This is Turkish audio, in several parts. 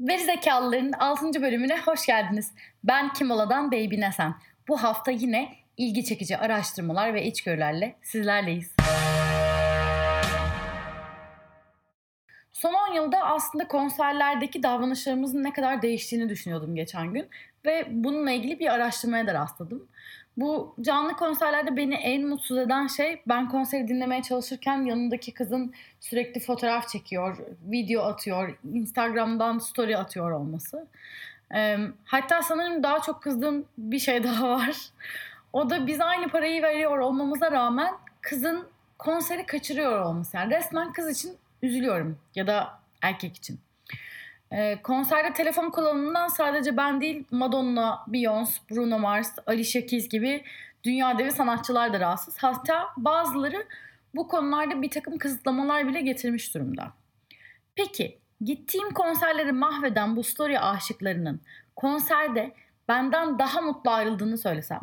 Veri Zekalıların 6. bölümüne hoş geldiniz. Ben Kimola'dan Baby Nesen. Bu hafta yine ilgi çekici araştırmalar ve içgörülerle sizlerleyiz. Son 10 yılda aslında konserlerdeki davranışlarımızın ne kadar değiştiğini düşünüyordum geçen gün. Ve bununla ilgili bir araştırmaya da rastladım. Bu canlı konserlerde beni en mutsuz eden şey ben konseri dinlemeye çalışırken yanındaki kızın sürekli fotoğraf çekiyor, video atıyor, Instagram'dan story atıyor olması. Ee, hatta sanırım daha çok kızdığım bir şey daha var. O da biz aynı parayı veriyor olmamıza rağmen kızın konseri kaçırıyor olması. Yani resmen kız için üzülüyorum ya da erkek için. E, konserde telefon kullanımından sadece ben değil Madonna, Beyoncé, Bruno Mars, Alicia Keys gibi dünya devi sanatçılar da rahatsız. Hatta bazıları bu konularda bir takım kısıtlamalar bile getirmiş durumda. Peki gittiğim konserleri mahveden bu story aşıklarının konserde benden daha mutlu ayrıldığını söylesem.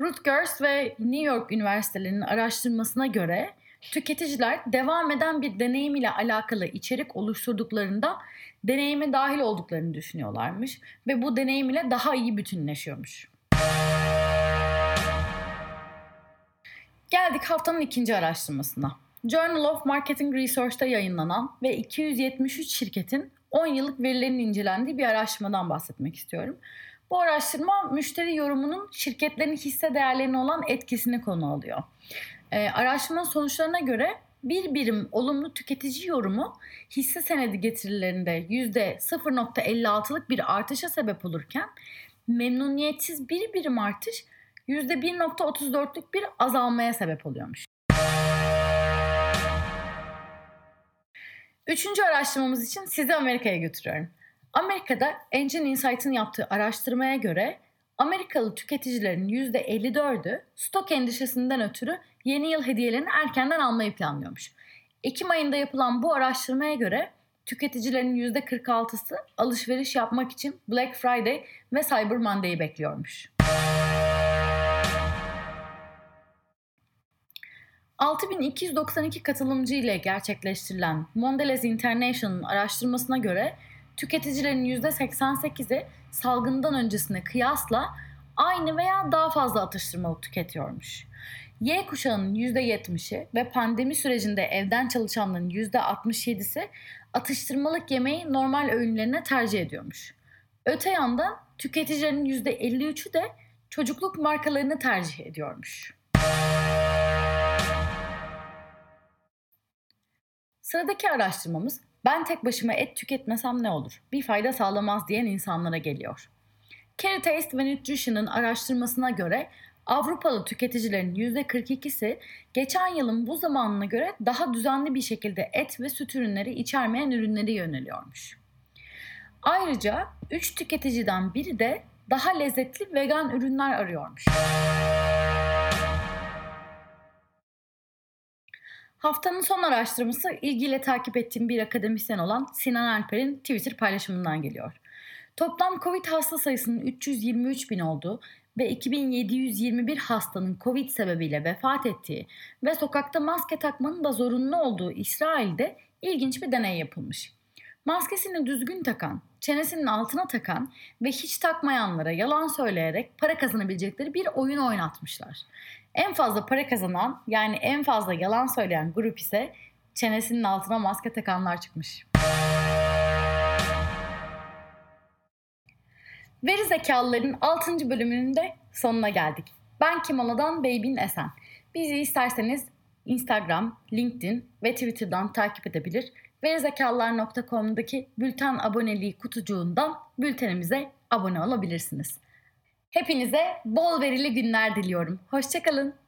Rutgers ve New York Üniversitelerinin araştırmasına göre tüketiciler devam eden bir deneyim ile alakalı içerik oluşturduklarında deneyime dahil olduklarını düşünüyorlarmış ve bu deneyim ile daha iyi bütünleşiyormuş. Geldik haftanın ikinci araştırmasına. Journal of Marketing Research'ta yayınlanan ve 273 şirketin 10 yıllık verilerinin incelendiği bir araştırmadan bahsetmek istiyorum. Bu araştırma müşteri yorumunun şirketlerin hisse değerlerine olan etkisini konu alıyor. Ee, araştırmanın sonuçlarına göre bir birim olumlu tüketici yorumu hisse senedi getirilerinde %0.56'lık bir artışa sebep olurken memnuniyetsiz bir birim artış %1.34'lük bir azalmaya sebep oluyormuş. Üçüncü araştırmamız için sizi Amerika'ya götürüyorum. Amerika'da Engine Insight'ın yaptığı araştırmaya göre Amerikalı tüketicilerin %54'ü stok endişesinden ötürü yeni yıl hediyelerini erkenden almayı planlıyormuş. Ekim ayında yapılan bu araştırmaya göre tüketicilerin %46'sı alışveriş yapmak için Black Friday ve Cyber Monday'i bekliyormuş. 6292 katılımcı ile gerçekleştirilen Mondelez International'ın araştırmasına göre tüketicilerin %88'i salgından öncesine kıyasla aynı veya daha fazla atıştırmalık tüketiyormuş. Y kuşağının %70'i ve pandemi sürecinde evden çalışanların %67'si atıştırmalık yemeği normal öğünlerine tercih ediyormuş. Öte yandan tüketicilerin %53'ü de çocukluk markalarını tercih ediyormuş. Sıradaki araştırmamız ben tek başıma et tüketmesem ne olur? Bir fayda sağlamaz diyen insanlara geliyor. Carry Taste ve Nutrition'ın araştırmasına göre Avrupalı tüketicilerin %42'si geçen yılın bu zamanına göre daha düzenli bir şekilde et ve süt ürünleri içermeyen ürünleri yöneliyormuş. Ayrıca 3 tüketiciden biri de daha lezzetli vegan ürünler arıyormuş. Haftanın son araştırması ilgiyle takip ettiğim bir akademisyen olan Sinan Alper'in Twitter paylaşımından geliyor. Toplam Covid hasta sayısının 323 bin olduğu ve 2721 hastanın Covid sebebiyle vefat ettiği ve sokakta maske takmanın da zorunlu olduğu İsrail'de ilginç bir deney yapılmış. Maskesini düzgün takan, çenesinin altına takan ve hiç takmayanlara yalan söyleyerek para kazanabilecekleri bir oyun oynatmışlar. En fazla para kazanan yani en fazla yalan söyleyen grup ise çenesinin altına maske takanlar çıkmış. Veri zekalıların 6. bölümünün de sonuna geldik. Ben Kimala'dan Beybin Esen. Bizi isterseniz Instagram, LinkedIn ve Twitter'dan takip edebilir. Verizekalılar.com'daki bülten aboneliği kutucuğundan bültenimize abone olabilirsiniz. Hepinize bol verili günler diliyorum. Hoşçakalın.